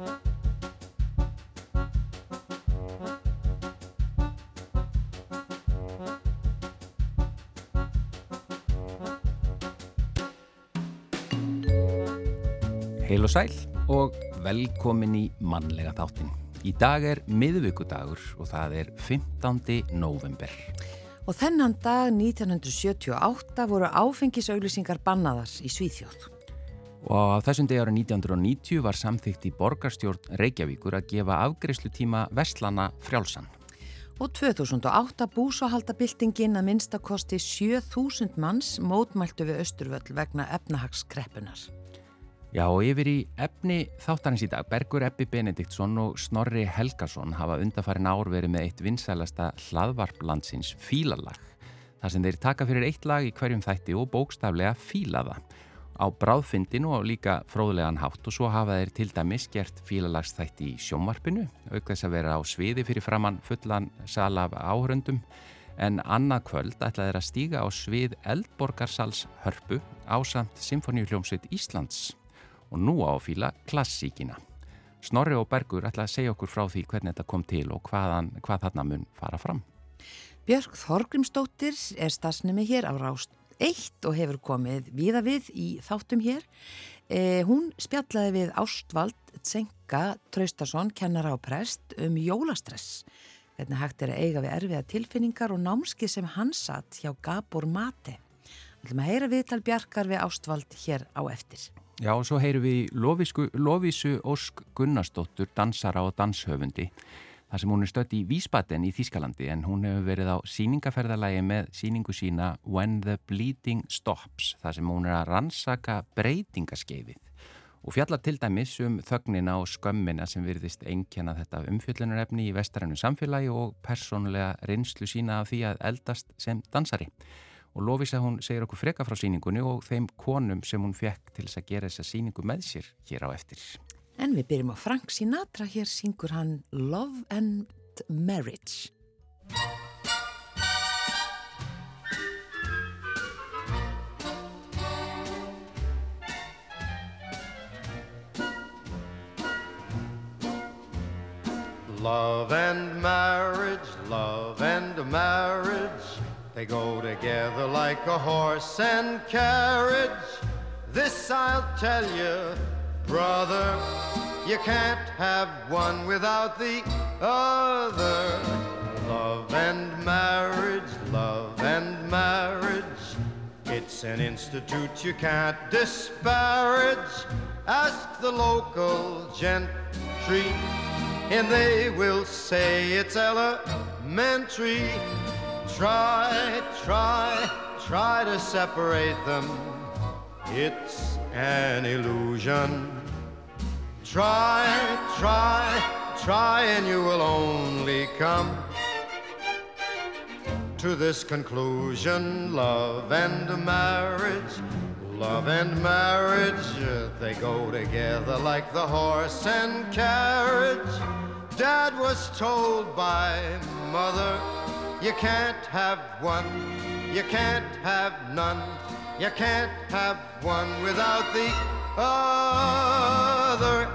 Heil og sæl og velkomin í mannlega þáttin. Í dag er miðvíkudagur og það er 15. november. Og þennan dag 1978 voru áfengisauðlýsingar bannaðar í Svíþjóð. Og á þessum degi ára 1990 var samþygt í borgarstjórn Reykjavíkur að gefa afgreyslutíma Vestlana frjálsan. Og 2008 búsáhaldabildingin að minnstakosti 7000 manns mótmæltu við Östurvöll vegna efnahagskreppunar. Já og yfir í efni þáttarins í dag, Bergur Ebbi Benediktsson og Snorri Helgason hafa undarfarin ár verið með eitt vinsælasta hlaðvarplandsins Fílalag. Það sem þeir taka fyrir eitt lag í hverjum þætti og bókstaflega fílaða á bráðfindinu og líka fróðlegan hátt og svo hafa þeir til dæmis gert fílalagsþætti í sjónvarpinu, auk þess að vera á sviði fyrir framann fullan sal af áhöröndum en annað kvöld ætlaði þeir að stíga á svið Eldborgarsals hörpu á samt Symfóniuljómsveit Íslands og nú á fíla klassíkina. Snorri og Bergur ætla að segja okkur frá því hvernig þetta kom til og hvaðan, hvað þarna mun fara fram. Björg Þorgrimsdóttir er stafsnumi hér á Rást 1 og hefur komið viða við í þáttum hér. Eh, hún spjallaði við Ástvald Tsenga Traustason, kennara og prest um jólastress. Hvernig hægt er að eiga við erfiða tilfinningar og námski sem hann satt hjá Gabor Mate. Við ætlum að heyra viðtal Bjarkar við Ástvald hér á eftir. Já, og svo heyrum við Lofísu Ósk Gunnarsdóttur, dansara og danshöfundi. Það sem hún er stött í Vísbaten í Þískalandi en hún hefur verið á síningaferðalagi með síningu sína When the Bleeding Stops. Það sem hún er að rannsaka breytingaskeiðið og fjalla til dæmis um þögnina og skömmina sem virðist einkjana þetta umfjöllunarefni í vestarannu samfélagi og persónulega reynslu sína af því að eldast sem dansari og Lofísa hún segir okkur freka frá síningunni og þeim konum sem hún fekk til þess að gera þessa síningu með sér hér á eftir. En við byrjum á Frank Sinatra, hér syngur hann Love and Marriage. Love and marriage, love and marriage, they go together like a horse and carriage. This I'll tell you, brother, you can't have one without the other. Love and marriage, love and marriage, it's an institute you can't disparage. Ask the local gentry and they will say it's elementary. Try, try, try to separate them. It's an illusion. Try, try, try, and you will only come to this conclusion love and marriage. Love and marriage, they go together like the horse and carriage. Dad was told by mother, you can't have one, you can't have none, you can't have one without the other.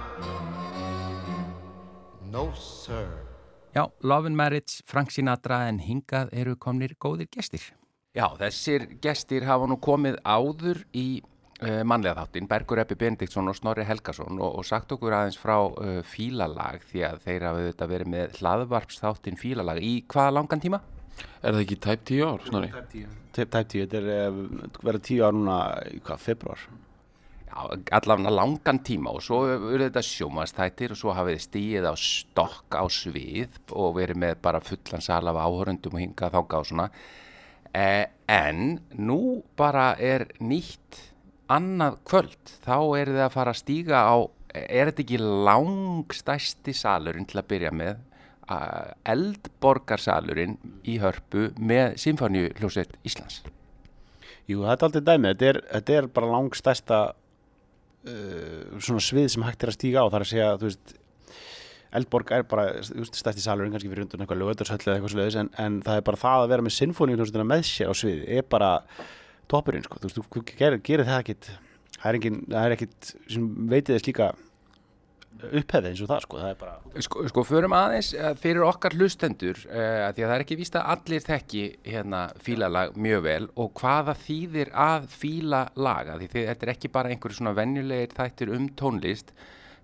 No, sir. Já, Love and Marriage, Frank Sinatra en hingað eru komnir góðir gestir. Já, þessir gestir hafa nú komið áður í uh, mannlega þáttin, Bergur Eppi Benediktsson og Snorri Helgason og, og sagt okkur aðeins frá uh, fílalag því að þeir hafa auðvitað verið með hlaðvarpsþáttin fílalag í hvaða langan tíma? Er það ekki tæp tíu ár, Snorri? Tæp tíu. Tæp tíu, þetta er uh, verið tíu ár núna í hvað, februar? Allavega langan tíma og svo eru þetta sjómastættir og svo hafið stíið á stokk á svið og verið með bara fullan sal af áhörundum og hingað þáka og svona. Eh, en nú bara er nýtt annað kvöld, þá er þið að fara að stíga á, er þetta ekki langstæsti salurinn til að byrja með, eldborgarsalurinn í hörpu með Sinfoníu hljósett Íslands? Jú, þetta er aldrei dæmið, þetta er, þetta er bara langstæsta uh, svona svið sem hægt er að stíga á, það er að segja, þú veist, Eldborg er bara stæsti salurinn kannski fyrir undan eitthvað lögöldarsöll eða eitthvað sluðis en, en það er bara það að vera með sinfóníuljónstina með sér á sviði er bara toppurinn sko, þú veist, þú gerir, gerir það ekkit það er, engin, það er ekkit sem veitið þess líka upphefið eins og það sko, það er bara Sko, sko förum aðeins eh, fyrir okkar hlustendur uh, því að það er ekki víst að allir þekki hérna fílalag mjög vel og hvaða þýðir að fíla laga því þið, þetta er ekki bara einhverju svona venjulegir þættir um tónlist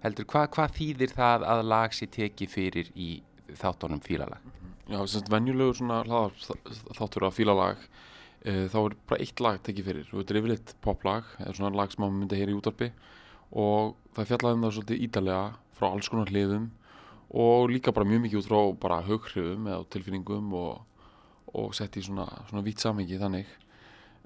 heldur hvað, hvað þýðir það að lag sér teki fyrir í þáttunum fílalag? Já, sem sagt venjulegur svona hlaðar þáttur að fílalag e, þá er bara eitt lag tekið fyrir og þetta er yfirleitt poplag eða svona lag sem maður myndi að heyra í útarpi og það fjallaði um það svolítið ídalega frá alls konar hliðum. Og líka bara mjög mikið út frá bara hughrifum eða tilfinningum og, og sett í svona, svona vít samengi þannig.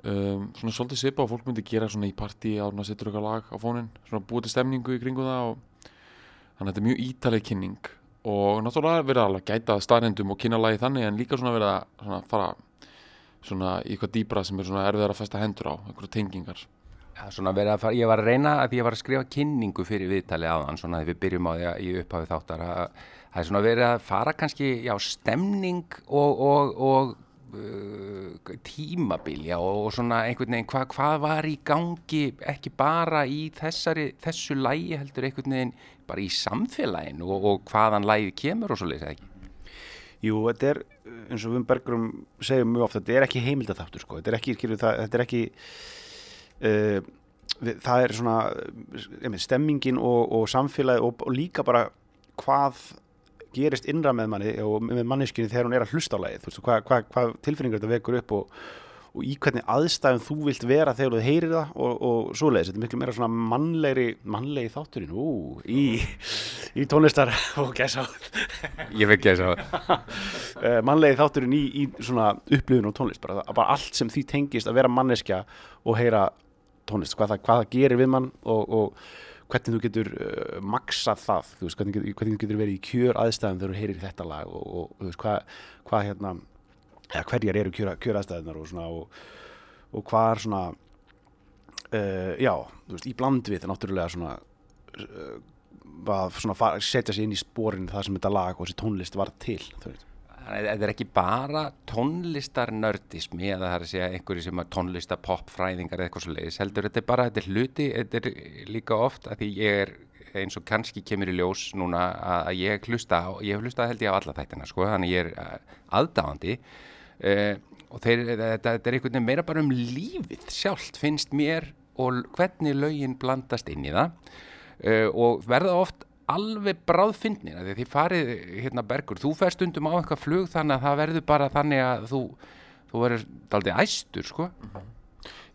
Um, svona svolítið svipa og fólk myndi gera svona í partí að maður setur eitthvað lag á fónin svona búið til stemningu í kringu það og þannig að þetta er mjög ítaleg kynning. Og náttúrulega verða alveg gæta staðrendum og kynna lagi þannig en líka svona verða svona fara svona í eitthvað dýbra sem er svona erfiðar að festa hendur á, einhverju tengingar Já, svona verið að fara, ég var að reyna að ég var að skrifa kynningu fyrir viðtalið aðan, svona þegar við byrjum á því að í upphafið þáttar að það er svona verið að fara kannski, já, stemning og, og, og uh, tímabil, já, og svona einhvern veginn, hva, hvað var í gangi, ekki bara í þessari, þessu lægi heldur einhvern veginn, bara í samfélaginu og, og hvaðan lægi kemur og svo leiðis, ekki? Jú, þetta er, eins og við bergurum segjum mjög ofta, þetta er ekki heimildatháttur sko, þetta er ekki, skilur, það, þetta er ekki uh, við, það er svona einmitt, stemmingin og, og samfélagi og, og líka bara hvað gerist innra með manni og með manneskinni þegar hún er að hlusta á lagið. Hvað, hvað, hvað tilfinningar þetta vekur upp og, og í hvernig aðstæðum þú vilt vera þegar þú heyrir það og, og svoleiðis, þetta er miklu meira svona mannlegri mannlegi þátturinn, ú, í í tónlistar og gæsa Ég fekk gæsa uh, mannlegi þátturinn í, í svona upplifun og tónlist, bara, bara allt sem því tengist að vera manneskja og heyra tónlist, hvað það, hvað það gerir við mann og, og hvernig þú getur uh, maksað það, þú veist, hvernig, hvernig þú getur verið í kjör aðstæðum þegar þú heyrir þetta lag og, og þú veist, hvað, hvað hérna eða hverjar eru kjör, kjör aðstæðunar og svona og, og hvað er svona uh, já, þú veist, í bland við náttúrulega svona uh, að svona setja sig inn í spórin það sem þetta lag og þessi tónlist var til, þú veist Þetta er ekki bara tónlistarnördismi eða það er að segja einhverju sem tónlistapopfræðingar eða eitthvað svo leiðis heldur þetta er bara, þetta er hluti, þetta er líka oft að því ég er eins og kannski kemur í ljós núna að ég hlusta á, ég hef hlustað held ég á alla þættina sko, þannig ég er aðdáðandi uh, og þeir, þetta, þetta er einhvern veginn meira bara um lífið sjálft finnst mér og hvernig lögin blandast inn í það. Uh, og verða oft alveg bráðfindnir því þið farið hérna bergur þú fer stundum á eitthvað flug þannig að það verður bara þannig að þú, þú verður aldrei æstur sko.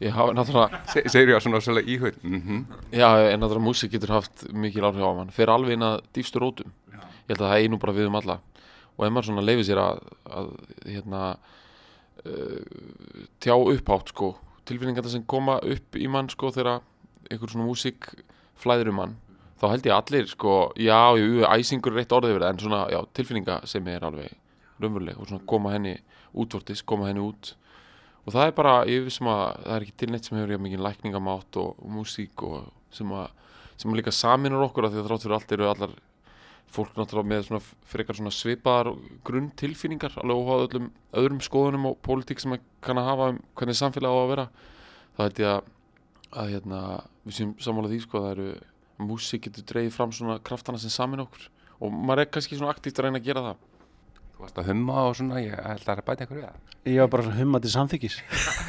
Já, náttúrulega Se, segir ég á svona svolítið íhund mm -hmm. Já, en náttúrulega músik getur haft mikil áhrif á mann. Fer alveg inn að dýfstu rótum. Ég held að það einu bara við um alla. Og ef maður svona leifir sér að, að hérna uh, tjá upphátt sko tilfinningar sem koma upp í mann sko þegar einhver svona músik flæður um mann þá held ég allir sko, já, jú, æsingur er eitt orðið verið, en svona, já, tilfinninga sem er alveg raunveruleg og svona koma henni útvortis, koma henni út. Og það er bara, ég vissum að það er ekki til neitt sem hefur mikið lækningamátt og, og músík og sem að sem að líka saminar okkur að því að þrátt fyrir allt eru allar fólk náttúrulega með svona frekar svona svipaðar grunn tilfinningar alveg óháð öllum öðrum skoðunum og pólitík sem að kann að hafa um hvernig samfélag á að vera. Það held ég að, að hérna, við séum sammála því sko að það eru músík getur dreigið fram svona kraftana sem samin okkur. Og maður er kannski svona aktíft að reyna að gera það. Þú varst að humma og svona, ég held að það er bæta eitthvað við það. Ég var bara svona humma til samþykis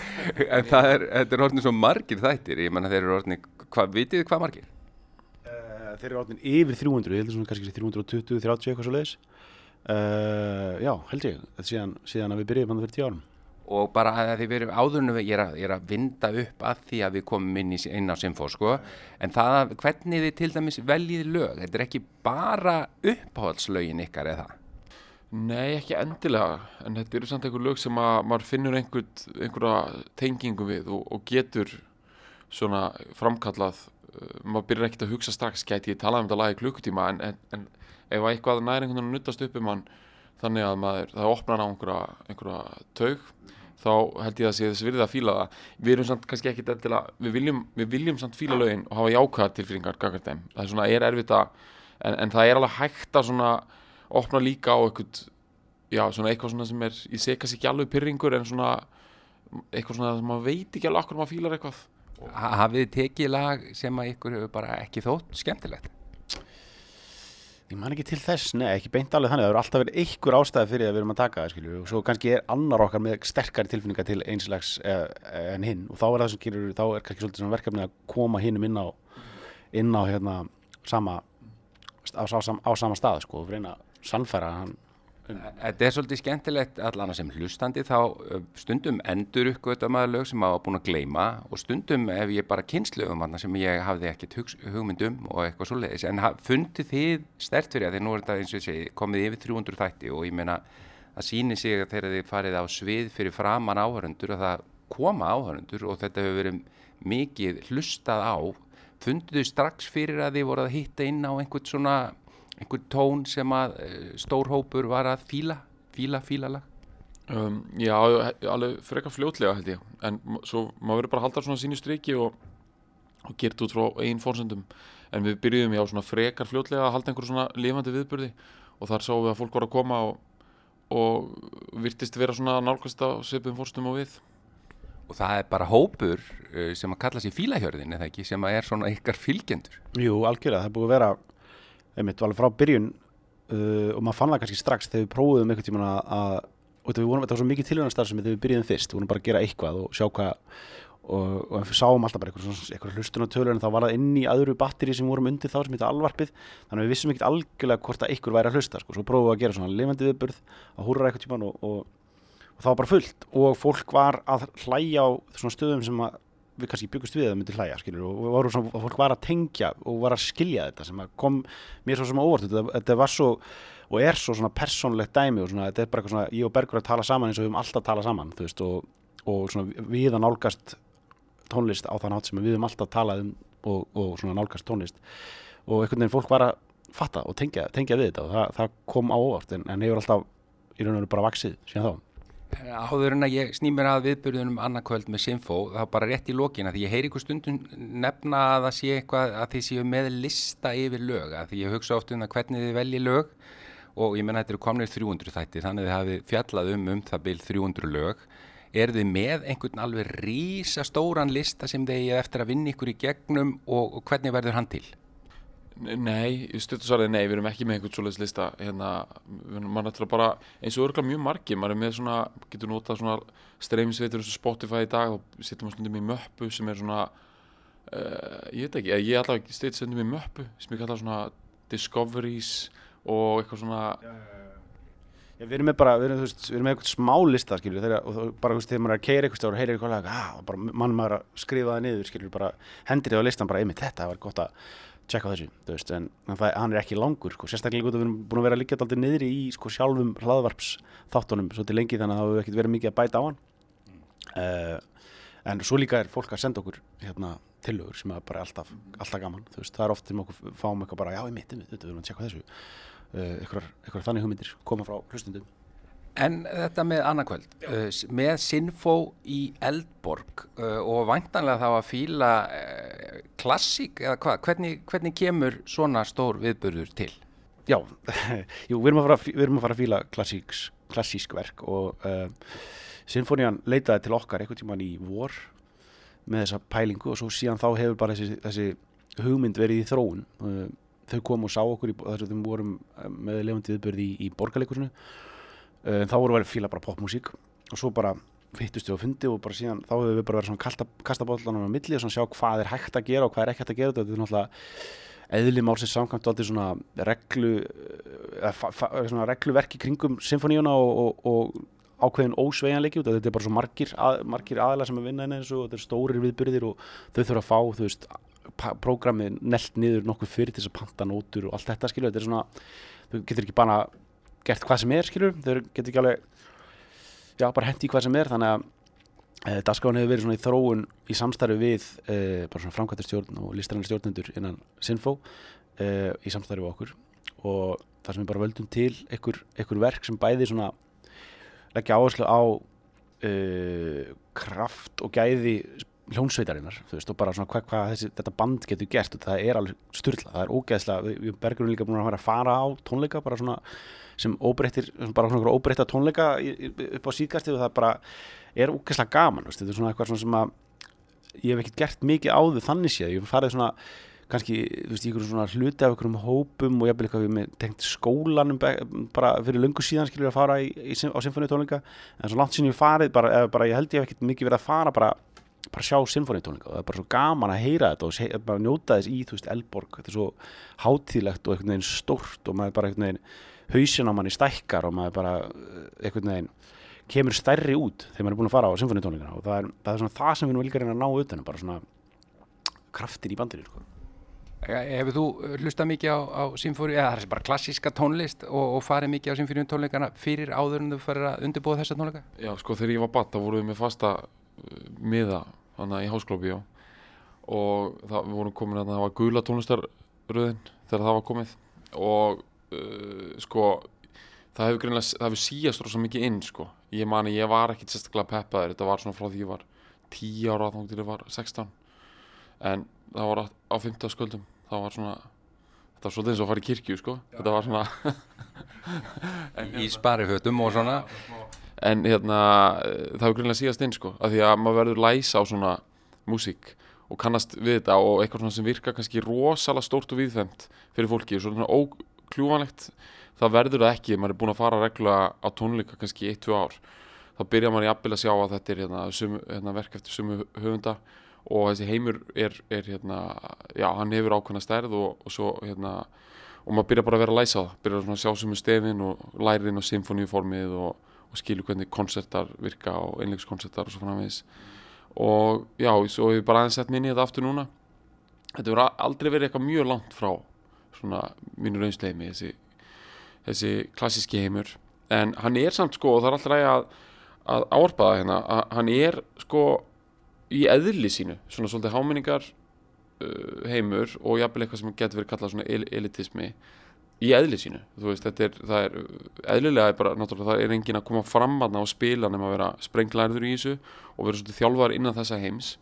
En það er, þetta er orðin svo margir þættir, ég menna þeir eru orðin, hvað, vitið þið hvað margir? uh, Þeir eru orðin yfir 300, ég heldur svona kannski 320, 30 eitthvað svo leiðis uh, Já, held ég, síðan, síðan að við byrjum hann fyrir 10 árum og bara að því við erum áðurnu ég er, að, ég er að vinda upp að því að við komum inn, í, inn á Simfó sko. En það að hvernig þið til dæmis veljið lög þetta er ekki bara uppáhaldslögin ykkar eða? Nei, ekki endilega, en þetta eru samt einhver lög sem að maður finnur einhver, einhverja tengingu við og, og getur svona framkallað, uh, maður byrjar ekkert að hugsa strax, gæti ég talað um þetta lag í klukkutíma en, en, en ef eitthvað næri einhvern veginn að nuttast upp um hann þannig að maður, það opnar á einhverja, einhverja taug, þá held ég að sé þess virðið að fíla það. Við erum samt kannski ekkert endilega, við viljum, við viljum samt fíla lögin og hafa jákvæðar tilfýringar. Það er svona, er erfitt að, en, en það er alveg hægt að svona opna líka á eitthvað, já, svona eitthvað svona sem er, ég sé kannski ekki alveg pyrringur en svona, eitthvað svona sem maður veit ekki alveg okkur maður fílar eitthvað. Ha- Hafið þið tekið lag sem að ykkur hefur bara ekki þótt skemmtilegt? Ég man ekki til þess, nei, ekki beint alveg þannig, það eru alltaf verið einhver ástæði fyrir að við erum að taka það, skilju, og svo kannski er annar okkar með sterkari tilfinninga til einslags eh, en hinn. Og þá er það sem gerir, þá er kannski svolítið svona verkefni að koma hinnum inn á, inn á hérna sama, á, á, á sama stað, sko, og reyna að sannfæra hann. Þetta er svolítið skemmtilegt allan sem hlustandi þá stundum endur uppgöta maður lög sem maður var búin að gleyma og stundum ef ég bara kynnslögum sem ég hafði ekkert hugmyndum og eitthvað svo leiðis en fundið þið stert fyrir að því nú er þetta eins og ég segi komið yfir 300 þætti og ég meina að síni sig að þegar þið farið á svið fyrir framann áhörundur og það koma áhörundur og þetta hefur verið mikið hlustað á. Fundið þið strax fyrir að þið voruð að hitta inn á einhvern svona einhvern tón sem að eh, stórhópur var að fíla, fíla, fíla lag? Um, já, alveg frekar fljótlega held ég, en svo maður verður bara að halda svona sínu striki og, og gert út frá einn fórsendum, en við byrjuðum já svona frekar fljótlega að halda einhverjum svona lifandi viðbyrði og þar sáum við að fólk var að koma og, og virtist vera svona nálgast á söpum fórsendum og við. Og það er bara hópur eh, sem að kalla sér fílahjörðin, eða ekki, sem að er svona ykkar fylgjendur? Jú, algjörlega, það er búið að vera einmitt alveg frá byrjun uh, og maður fann það kannski strax þegar við prófum einhvern tíman að þetta var svo mikið tilvægnarstarf sem við byrjuðum fyrst við vorum bara að gera eitthvað og sjá hvað og, og við sáum alltaf bara eitthvað, eitthvað hlustunartölur en þá var það inn í aðru batteri sem vorum undir þá sem heitir alvarpið þannig að við vissum ekkert algjörlega hvort að ykkur væri að hlusta sko. svo prófum við að gera svona lifandi viðbörð að húra eitthvað tíman og, og, og það var bara fullt og fólk var að hlæja á svona stöðum sem að við kannski byggust við að það myndi hlæja skilur, og, og, og fólk var að tengja og var að skilja þetta sem kom mér svo sem óvart. Þetta, þetta var svo og er svo svona persónlegt dæmi og svona, þetta er bara eitthvað svona ég og Bergur að tala saman eins og við höfum alltaf talað saman veist, og, og svona við að nálgast tónlist á þann átt sem við höfum alltaf talað um og svona nálgast tónlist. Og einhvern veginn fólk var að fatta og tengja, tengja við þetta og það, það kom á óvart en, en hefur alltaf í raun og veru bara vaksið síðan þá Áður en að ég snýmir að viðbyrjunum annarkvöld með Sinfo, þá bara rétt í lokina því ég heyri ykkur stundum nefna að það sé eitthvað að þið séu með lista yfir lög, að því ég hugsa oft um það hvernig þið velji lög og ég menna þetta eru komnir 300 þætti, þannig þið hafið fjallað um um það byrj 300 lög er þið með einhvern alveg rísastóran lista sem þið er eftir að vinna ykkur í gegnum og, og hvernig verður hann til? Nei, stuttusarðið nei, við erum ekki með einhvern svoleiðs lista hérna, mann ætla bara, eins og örgulega mjög margi maður er með svona, getur notað svona streymisveitur eins og Spotify í dag þá setjum við stundum í möppu sem er svona uh, ég veit ekki, ég allavega steyt stundum í möppu sem ég kalla svona Discoveries og eitthvað svona já, já, já. Já, við erum með bara, við erum, veist, við erum með eitthvað smá lista skilju, þegar, og bara þú veist, þegar maður er að keira eitthvað og heyrir eitthvað lag, ah, og bara mann maður að skrifa það niður, skilju, bara hendir þið á listan bara, einmitt, þetta var gott að tjekka þessu, þú veist, en það, hann er ekki langur, sko, sérstaklega gott að við erum búin að vera líka alltaf niðri í, sko, sjálfum hlaðvarps þáttunum svo til lengi þannig að það hefur ekkert verið mikið að bæta á hann. Uh, en svo líka er fólk að senda okkur hérna tilögur sem er bara alltaf, alltaf gaman þú veist, það er oft sem okkur fáum eitthvað bara já, ég mitt, við erum að tjekka þessu. Uh, eitthvað þannig hugmyndir koma frá hlustundum En þetta með annarkvöld, uh, með Sinfo í Eldborg uh, og vantanlega þá að fíla uh, klassík eða hvað, hvernig, hvernig kemur svona stór viðbörður til? Já, jú, við erum að fara, erum að, fara að fíla klassíks, klassísk verk og Sinfonían leitaði til okkar eitthvað tíman í vor með þessa pælingu og svo síðan þá hefur bara þessi, þessi hugmynd verið í þróun. Þau kom og sá okkur í, þess að við vorum með lefandi viðbörði í, í borgarleikursinu uh, þá voru við að fíla bara popmusík og svo bara við á fundi og bara síðan þá hefur við bara verið svona kastabóllanum á milli og svona sjá hvað er hægt að gera og hvað er ekki hægt að gera þetta. Er náttúrulega eðli málsins samkvæmt og allt er svona reglu uh, svona regluverki kringum symfoníuna og, og, og ákveðin ósveianleiki út þetta er bara svo margir, að, margir aðla sem er vinnaðin eins og þetta er stórir viðbyrðir og þau þurfa að fá þú veist prógramið nelt niður nokkuð fyrir til þess að panta nótur og allt þetta skilja þetta er svona, þau getur ekki bara gert hvað sem er skilur, þau getur ekki alveg já, bara hendi hvað sem er þannig að e, eh, Dasgráin hefur verið svona í þróun í samstarfi við e, bara svona framkvæmtarstjórn og listræðan stjórnendur innan Sinfo e, í samstarfi við okkur. Og þar sem við bara völdum til einhver, verk sem bæði svona leggja áherslu á kraft og gæði hljónsveitarinnar, þú veist, og bara svona hvað hva þessi, þetta band getur gert. Og það er alveg styrla, það er ógeðslega, við, við bergurum líka búin að fara á tónleika bara svona sem óbreyttir, bara svona óbreytta tónleika upp á síðgasti og það bara er ógeðslega gaman, veist, þetta er svona eitthvað svona sem að ég hef ekkert gert mikið áður þannig séð, ég hef farið svona kannski, þú veist, einhverjum svona hluti af einhverjum hópum og jafnvel eitthvað við með tengt skólanum bara fyrir löngu síðan skilur að fara í, í, á symfóniutónleika en svo langt sinni ég farið, bara, bara ég held ég hef ekkert mikið verið að fara bara, bara sjá symfóniutónleika og það er bara svo gaman að heyra þetta og se, bara njóta þess í, þú veist, Elborg þetta er svo hátíðlegt og einhvern veginn stórt og maður bara einhvern veginn hausin á manni stækkar og maður bara eh, einhvern veginn kemur stærri út þegar maður er búin að fara á symfóniutónleikana og það er, það er svona það sem við líka að reyna að ná utan um, bara svona kraftir í bandinu sko. Hefur þú hlustað mikið á, á symfóri, eða það er bara klassíska tónlist og, og farið mikið á symfórium tónleikana fyrir áður en þú farið að undirbúa þessa tónleika? Já, sko þegar ég var batt þá vorum við með fasta uh, miða þannig í háskólabíó og það, við vorum komin að það var gula tónlistarröðin þegar það var komið og uh, sko það hefur greinlega, það hefur síast rosa mikið inn sko, ég mani ég var ekkit sérstaklega peppaður, þetta var svona frá því ég var 10 ára þá til ég var 16 en það var á, á 15 sköldum, það var svona þetta var svolítið eins og að fara í kirkju sko. Þetta var svona Í sparifötum og svona? en hérna eh, það hefur greinlega síðast inn sko. Af því að maður verður læsa á svona músík og kannast við þetta og eitthvað svona sem virka kannski rosalega stórt og viðfemt fyrir fólki. Og svona ókljúvanlegt það verður það ekki, maður er búin að fara reglulega á tónleika kannski í 1-2 ár þá byrjar maður jafnvel að sjá að þetta er hérna, hérna, verk eftir sumu höfunda og þessi heimur er, er hérna, já, hann hefur ákveðna stærð og, og svo hérna og maður byrjar bara að vera að læsa það svona að sjá sumu stefin og lærin og symfóníuformið og, og skilur hvernig koncertar virka og einleikskoncertar og svo framvegis. Og já, hef ég bara aðeins sett minni í þetta aftur núna. Þetta verður aldrei verið eitthvað mjög langt frá svona mínu raunsleimi þessi, þessi klassíski heimur. En hann er samt sko og það er alltaf ræði að, að áarpa það hérna að hann er sko í eðli sínu svona svolítið háminningar uh, heimur og jafnvel eitthvað sem getur verið kallað svona el elitismi í eðli sínu, veist, er, það er eðlilega bara, það er engin að koma fram aðna og spila nema að vera sprenglæður í þessu og vera svolítið þjálfar innan þessa heims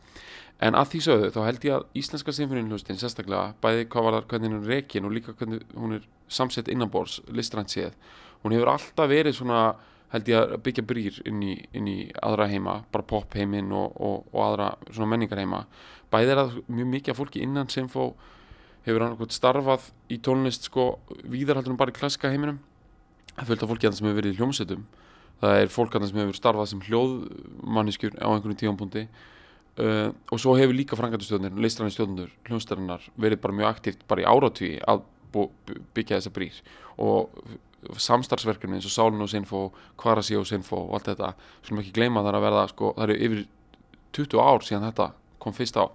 en að því sögðu, þá held ég að Íslenska sinfoníunhlustin sérstaklega, bæði hvað var það hvernig hún rekin og líka hvernig hún er samsett innanbors, listrænt séð hún hefur alltaf verið svona held ég að byggja brýr inn í, inn í aðra heima, bara pop heiminn og, og, og aðra svona menningar heima bæði er það mjög mikið af fólki innan Sinfó hefur hann starfað í tónlist sko víðarhaldur bara í klassika heiminum. Það af fólki að það sem hefur verið í hljómsveitum. Það er fólk að það sem hefur starfað sem hljóðmanniskjur á einhverjum tífampunkti uh, og svo hefur líka frangatustjóðnir, leistræni stjóðnur hljómsstærinar verið bara mjög aktíft bara í áratví að byggja þessa brýr. Og samstarfsverkefni eins og Sálun og Sinfo Kvarasi og Sinfo og allt þetta sem ekki gleyma það er að verða sko, það eru yfir 20 ár síðan þetta kom fyrst á.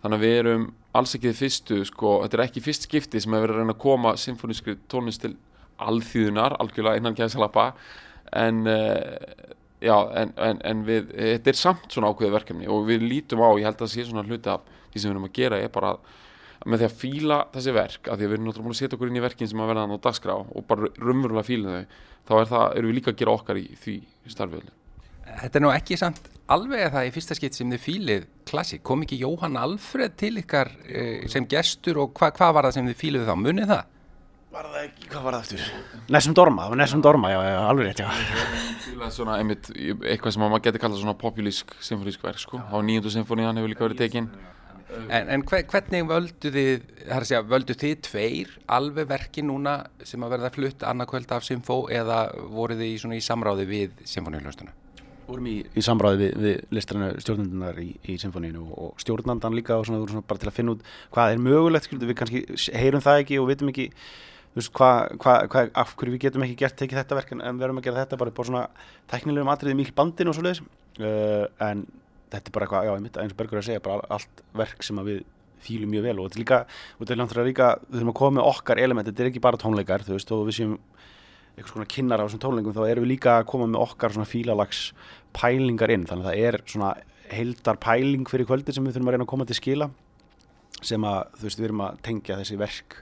Þannig að við erum alls ekki þið fyrstu sko, þetta er ekki fyrst skipti sem hefur verið að reyna að koma symfónískri tónlist til alþýðunar, algjörlega innan gæðsalapa en uh, já, en, en, en við þetta er samt svona ákveðið verkefni og við lítum á, ég held að það sé svona hluti af því sem við erum að gera er bara að með því að fíla þessi verk, af því að við erum náttúrulega búin að setja okkur inn í verkin sem að verða þannig á dagskrá og bara raunverulega fíla þau, þá er það, erum við líka að gera okkar í því starfiðli. Þetta er nú ekki samt alveg að það í fyrsta skipt sem þið fílið klassík. Kom ekki Jóhann Alfred til ykkar eh, sem gestur og hva, hvað var það sem þið fíluðu þá? Munið það? Var það ekki, hvað var það eftir? Nessum Dorma, það var Nessum Dorma, já, já, alveg rétt, já. Svona einmitt, eitthvað sem að maður getur kallað svona populísk symfónísk verk, sko. Á nýjöndu symfónían hefur líka verið tekinn. En, en hve- hvernig völdu þið, það er að segja, völdu þið tveir alveg verki núna sem að verða flutt annarkvöld af Symfó eða voruð þið í, svona, í samráði við Symfóníulöstuna? vorum í, í samráði við, við listræna stjórnundunar í, í symfóníinu og, og stjórnandan líka og svona, svona bara til að finna út hvað er mögulegt, skildu, við kannski heyrum það ekki og vitum ekki þú veist, hvað, hvað, hvað, af hverju við getum ekki gert tekið þetta verk en, við erum að gera þetta bara á svona teknilegum atriðum í bandinu og svo leiðis uh, en þetta er bara eitthvað, já, einmitt, eins og Bergur er að segja, bara allt verk sem að við fílum mjög vel og þetta er líka, og þetta er langt líka, við þurfum að koma með okkar element, þetta er ekki bara tónleikar, þú veist, og við séum einhvers konar kynnar á þessum tónleikum þá erum við líka að koma með okkar svona fílalags pælingar inn, þannig að það er svona heildar pæling fyrir kvöldi sem við þurfum að reyna að koma til skila sem að, þú veist, við erum að tengja þessi verk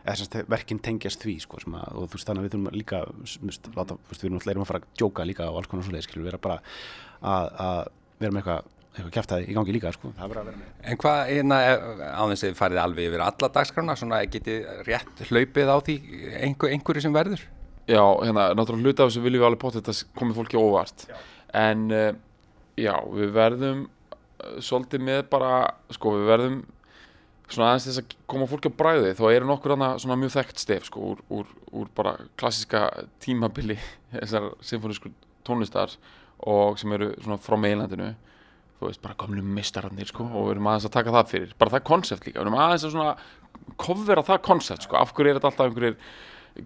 eða sem sagt, verkin tengjast því sko, sem að, og þú veist, þannig að við þurfum líka veist, láta, við erum alltaf erum að fara að djóka líka á alls konar svo leið, skilur, vera bara að, að vera með eitthvað eitthvað kjæftæði í gangi líka, sko, það bara að vera með. En hvað, hérna, á þess að þið farið alveg yfir alla dagskrána, svona getið rétt hlaupið á því einhver, einhverju sem verður? Já, hérna, náttúrulega hluti af þessu viljum við alveg potið þetta komið fólki óvart. En uh, já, við verðum uh, svolítið með bara, sko, við verðum svona aðeins þess að koma fólki á bræði þá eru nokkur annað svona mjög þekkt stef sko, úr, úr, úr bara klassiska tímabili þessar symfónísku tónlistar og sem eru svona frá meilandinu þú veist, bara gamlu mistararnir sko, og við erum aðeins að taka það fyrir. Bara það konsept líka, við erum aðeins að svona kofvera það konsept, sko, af hverju er þetta alltaf einhverjir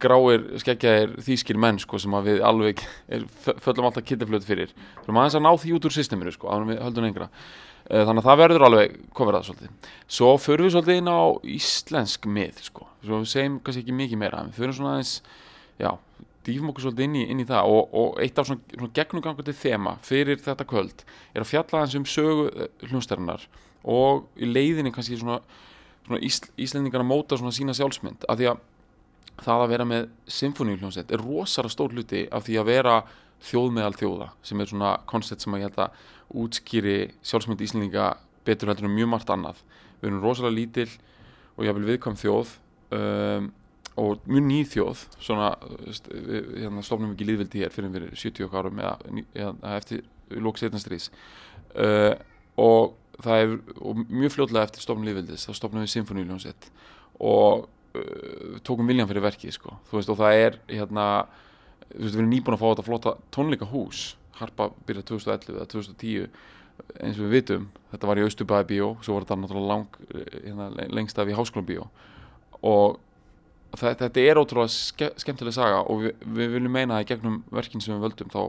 gráir, skeggjaðir þýskir menn, sko, sem að við alveg er, föllum alltaf kittaflötu fyrir? Við erum aðeins að ná því út úr systeminu, sko, að við höldum einhverja þannig að það verður alveg kofverað svolítið. Svo förum við svolítið inn á íslensk mið, sko, svo við segjum kannski ekki mikið meira, við förum svona aðeins já, dýfum okkur svolítið inn í, inn í það. Og, og eitt af svona, svona gegnumgangandi þema fyrir þetta kvöld er að fjalla aðeins um sögu hljónstærinar og í leiðinni kannski svona, svona ísl, íslendingar að móta svona sína sjálfsmynd. Af því að það að vera með symfóníuljónsett er rosalega stór hluti af því að vera þjóð meðal þjóða sem er svona koncept sem að ég held að útskýri sjálfsmynd íslendinga betur heldur en mjög margt annað. Við erum rosalega lítil og vil viðkvæm þjóð um, og mjög nýð þjóð. Svona, við hérna, stofnum ekki líðvildi hér fyrir fyrir 70 árum eða, eða eftir lóksetnastrís uh, og það er og mjög fljóðlega eftir stofnum líðvildis þá stofnum við symfóníuljónsett og uh, tókum viljan fyrir verkið sko. veist og það er hérna, við erum nýbúin að fá þetta flotta tónleika hús Harpa byrjað 2011 eða 2010 eins og við vitum, þetta var í Östubæði bíó svo var þetta náttúrulega lang, hérna, lengst af í Háskólan bíó og það, þetta er ótrúlega ske, skemmtileg saga og við, við viljum meina það í gegnum verkin sem við völdum þá,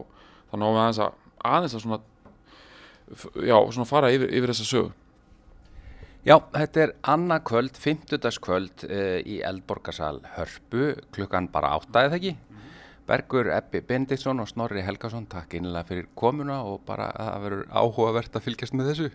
þá náum við aðeins að, aðeins að svona, já, svona fara yfir, yfir þessa sögu Já, þetta er annað kvöld, fymtudagskvöld uh, í Eldborgarsal Hörpu, klukkan bara áttaðið ekki. Bergur Ebbi Bendiktsson og Snorri Helgason, takk einlega fyrir komuna og bara að það verður áhugavert að fylgjast með þessu.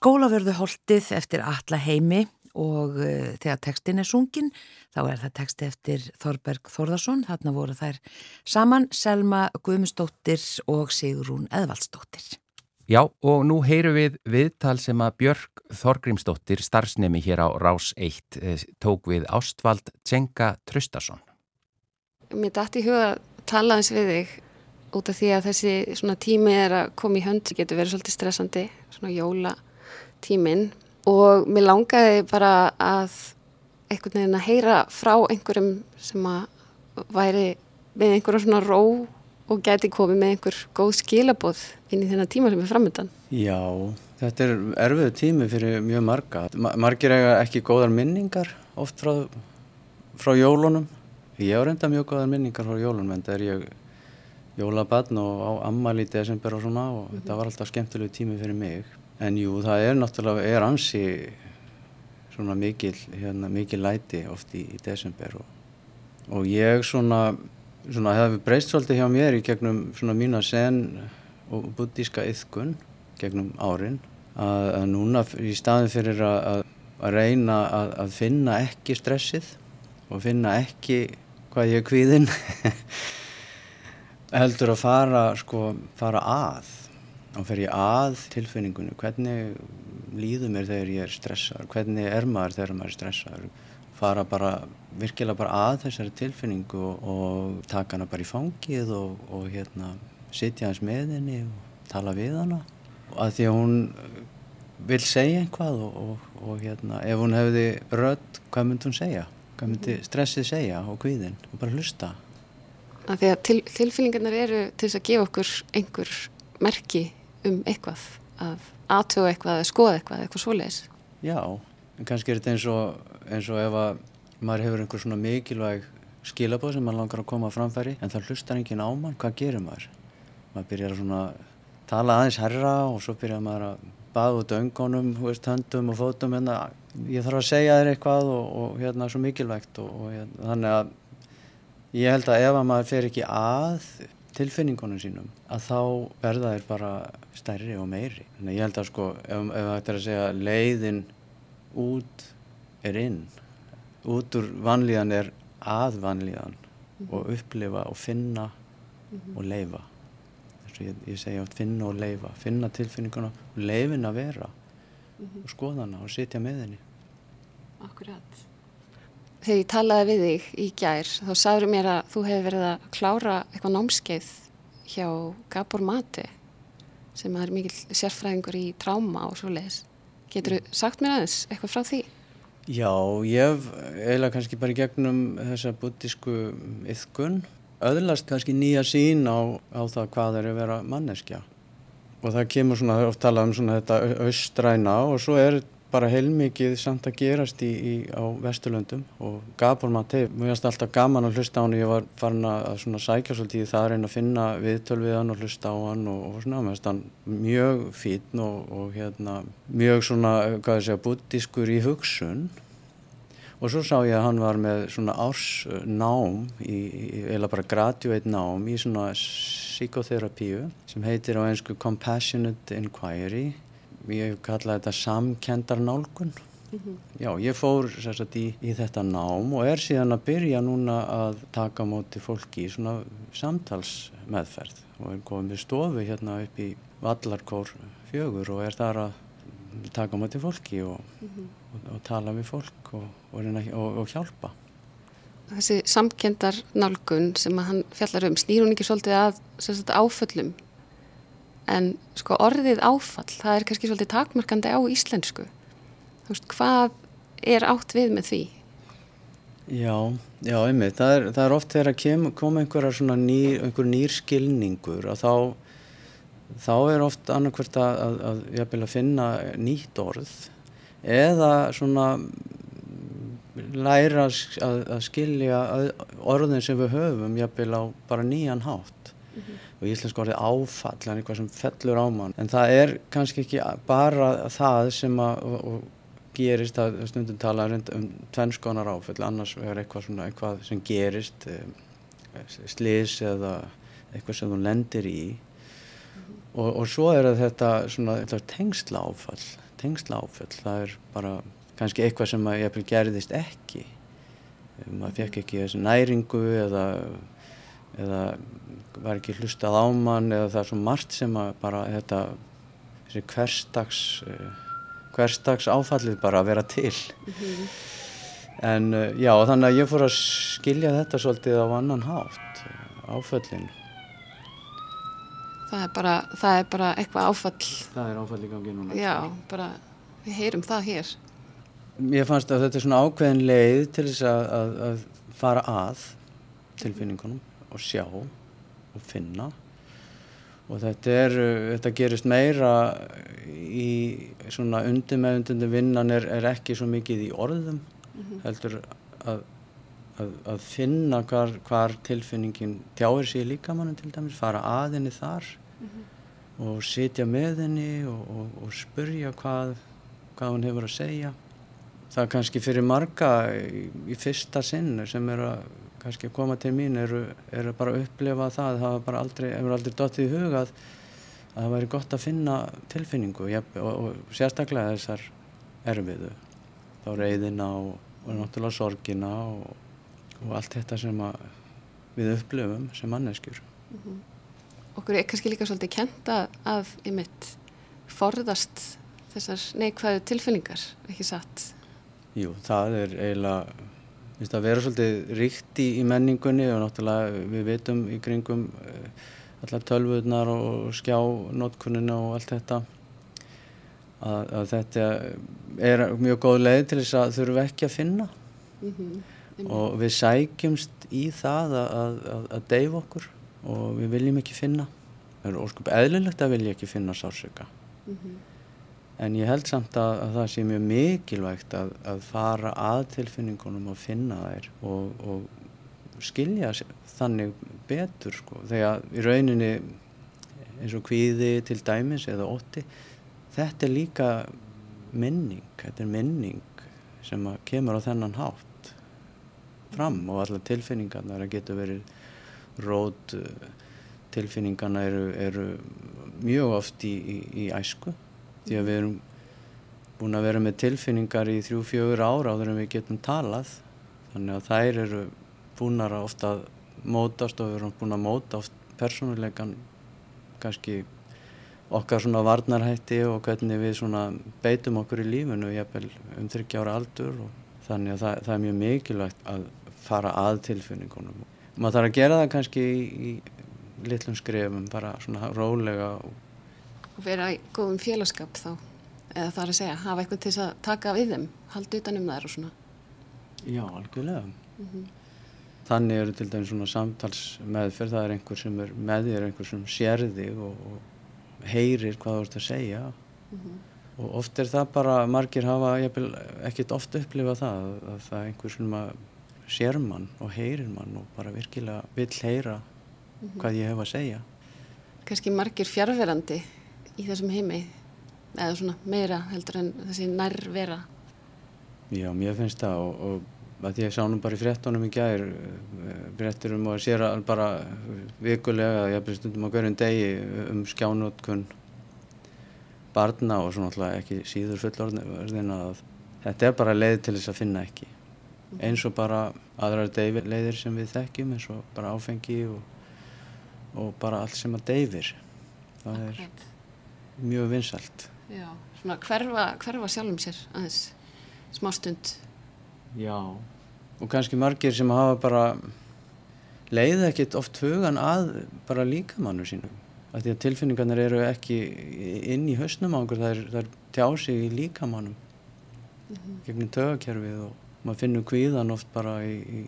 Skólaverðu holdið eftir alla heimi og uh, þegar tekstin er sungin þá er það teksti eftir Þorberg Þorðarsson. Þarna voru þær saman Selma Guðmustóttir og Sigrún Eðvaldstóttir. Já og nú heyru við viðtal sem að Björg Þorgrímsdóttir starfsnemi hér á Rás 1 eh, tók við Ástvald Tsenga Traustason. Mér dætti í huga að tala eins við þig út af því að þessi svona tími er að koma í hönd, getur verið svolítið stressandi, svona jóla tíminn og mér langaði bara að einhvern veginn að heyra frá einhverjum sem að væri með einhverjum svona ró og gæti komið með einhver góð skilabóð inn í þennan tíma sem er framöndan. Já, þetta er erfiðu tími fyrir mjög marga. Margir eiga ekki góðar minningar oft frá, frá jólunum. Ég á reynda mjög góðar minningar frá jólunum en það er ég jólabann og á ammali í desember og svona og þetta var alltaf skemmtilegu tími fyrir mig. En jú, það er náttúrulega, er ansi svona mikil, hérna, mikil læti oft í, í desember og, og ég svona, svona hefði breyst svolítið hjá mér í gegnum svona mína sen og buddíska yðkun gegnum árin að, að núna í staðin fyrir að, að reyna að, að finna ekki stressið og finna ekki hvað ég er kvíðinn heldur að fara sko, fara að og fer ég að tilfinningunni. Hvernig líður mér þegar ég er stressaður? Hvernig er maður þegar maður er stressaður? Fara bara virkilega bara að þessari tilfinningu og, og taka hana bara í fangið og, og hérna sitja hans með henni og tala við hana. Og að því að hún vil segja einhvað og, og hérna ef hún hefði rödd hvað myndi hún segja? Hvað myndi stressið segja og kvíðin og bara hlusta? Af því að til, tilfýlingarnar eru til þess að gefa okkur einhver merki um eitthvað, að aðtöga eitthvað, að skoða eitthvað, eitthvað svoleiðis. Já, en kannski er þetta eins og, eins og ef að maður hefur einhver svona mikilvæg skilabóð sem maður langar að koma að framfæri en það hlustar enginn á mann, hvað gerir maður? Maður byrjar að svona tala aðeins herra og svo byrjar maður að baða út öngunum, höndum og fótum hérna. ég þarf að segja þér eitthvað og, og hérna svo mikilvægt og, og hérna, þannig að Ég held að ef að maður fer ekki að tilfinningunum sínum að þá verða þeir bara stærri og meiri. Þannig ég held að sko ef, ef þetta er að segja leiðin út er inn, út úr vanlíðan er að vanlíðan mm -hmm. og upplifa og finna mm -hmm. og leifa. Ég, ég segja átt finna og leifa, finna tilfinninguna og leifin að vera mm -hmm. og skoða hana og sitja með henni. Akkurat þegar ég talaði við þig í gær þá sagður mér að þú hefði verið að klára eitthvað námskeið hjá Gabor Mate sem er mikil sérfræðingur í tráma og svo leiðis. Getur þú sagt mér aðeins eitthvað frá því? Já, ég hef eiginlega kannski bara gegnum þessa buddísku yðkun öðlast kannski nýja sín á, á það hvað er að vera manneskja og það kemur svona, oft talað um svona þetta austræna og svo er bara heilmikið samt að gerast í, í, á Vesturlöndum og Gabor Mate, mér finnst alltaf gaman að hlusta á hann, ég var farin að svona sækja svolítið það að reyna að finna viðtöl við hann og hlusta á hann og, og svona, mér finnst hann mjög fítn og, og hérna mjög svona, hvað ég segja, buddískur í hugsun. Og svo sá ég að hann var með svona ársnám í, eða bara graduate nám í svona psykotherapíu sem heitir á einsku Compassionate Inquiry ég kalla þetta samkendarnálgun mm -hmm. já, ég fór sagt, í, í þetta nám og er síðan að byrja núna að taka móti fólki í svona samtalsmeðferð og er komið stofu hérna upp í Vallarkór fjögur og er þar að taka móti fólki og, mm -hmm. og, og tala við fólk og, og hjálpa Þessi samkendarnálgun sem að hann fjallar um snýr hún ekki svolítið að sagt, áföllum en sko orðið áfall, það er kannski svolítið takmarkandi á íslensku. Þú veist, hvað er átt við með því? Já, já, einmitt. Það er, það er oft þegar að koma einhverjar svona nýr, einhver nýr skilningur og þá, þá er oft annarkvært að, að, að, að, að finna nýtt orð eða svona læra að skilja orðin sem við höfum jafnvel á bara nýjan hátt. Mm -hmm og íslensku orðið áfall, er eitthvað sem fellur á mann. En það er kannski ekki bara það sem að og, og gerist að stundum tala um tvennskonar áfall, annars er eitthvað, svona, eitthvað sem gerist, eh, slis eða eitthvað sem þú lendir í. Og, og svo er þetta, svona, þetta tengsla áfall, tengsla áfall, það er bara kannski eitthvað sem að gerðist ekki. maður fekk ekki þessi næringu eða eða var ekki hlustað á mann eða það er svo margt sem að bara þetta þessi hverstags uh, hverstags áfallið bara að vera til. Mm -hmm. en uh, já þannig að ég fór að skilja þetta svolítið á annan hátt uh, áföllin það er bara það er bara eitthvað áfall. Það er áfall í gangi núna. Já bara við heyrum það hér. Ég fannst að þetta er svona ákveðin leið til þess að, að, að fara að tilfinningunum og sjá og finna og þetta, er, þetta gerist meira í svona undir með undir vinnan er, er ekki svo mikið í orðum mm -hmm. heldur að að, að finna hvar, hvar tilfinningin tjáir sig í líkamannum til dæmis, fara að henni þar og sitja með henni og, og, og spurja hvað, hvað hún hefur að segja. Það er kannski fyrir marga í, í fyrsta sinn sem eru að kannski að koma til mín eru, eru bara að upplifa það, það hefur bara aldrei, aldrei dottið í huga að, að það væri gott að finna tilfinningu og, og, og sérstaklega þessar erfiðu, þá reyðina og, og náttúrulega sorgina og allt þetta sem við upplifum sem manneskjur. Okkur er kannski líka svolítið kenta að í mitt forðast þessar neikvæðu tilfinningar, ekki satt? Jú, það er eiginlega finnst að vera svolítið ríkt í, í menningunni og náttúrulega við veitum í kringum uh, allar tölvurnar og skjánótkunina og allt þetta að, að þetta er mjög góð leið til þess að þurfum ekki að finna mm -hmm. og við sækjumst í það að, að, að deyfa okkur og við viljum ekki finna það er óskup eðlilegt að vilja ekki finna sársöka mm -hmm. En ég held samt að, að það sé mjög mikilvægt að, að fara að tilfinningunum og finna þær og, og skilja þannig betur sko. þegar í rauninni eins og kvíði til dæmis eða ótti þetta er líka minning þetta er minning sem kemur á þennan hátt fram og allar tilfinningarna það getur verið rót tilfinningarna eru, eru mjög oft í, í, í æsku því að við erum búin að vera með tilfinningar í þrjú, fjögur ára áður en við getum talað. Þannig að þær eru búinar að ofta mótast og við erum búin að móta oft persónuleikan kannski okkar svona varnarhætti og hvernig við svona beitum okkur í lífinu jafnvel um 30 ára aldur og þannig að það, það er mjög mikilvægt að fara að tilfinningunum. Maður þarf að gera það kannski í, í litlum skrefum, bara svona rólega og og vera í góðum félagskap þá eða það er að segja, hafa eitthvað til að taka við þeim halda utanum þær og svona Já, algjörlega mm -hmm. Þannig eru til dæmis svona samtalsmeðferð það er einhver sem er með þér einhver sem sér þig og, og heyrir hvað þú ert að segja mm -hmm. og oft er það bara margir hafa ekkert oft upplifa það að það er einhver sem að sér mann og heyrir mann og bara virkilega vill heyra mm -hmm. hvað ég hef að segja Kanski margir fjárverandi í þessum heimi eða svona meira heldur en þessi nærvera. Já, mér finnst það og, og að ég sá nú bara í frettunum í gær frettur um að sér bara vikulega, ég hef stundum á hverjum degi um skjánótkun barna og svona alltaf ekki síður fullorðin að þetta er bara leið til þess að finna ekki. Eins og bara aðrar leiðir sem við þekkjum eins og bara áfengi og, og bara allt sem að deyfir. Það er mjög vinsalt Já, svona hverfa, hverfa sjálfum sér aðeins smá stund. Já, og kannski margir sem hafa bara leið ekkit oft hugan að bara líkamannu sínum. Að því að tilfinningarnir eru ekki inn í hausnum á einhver, það er, það er tjá sig í líkamannum. Mm -hmm. gegnum tögakerfið og maður finnur kvíðan oft bara í, í,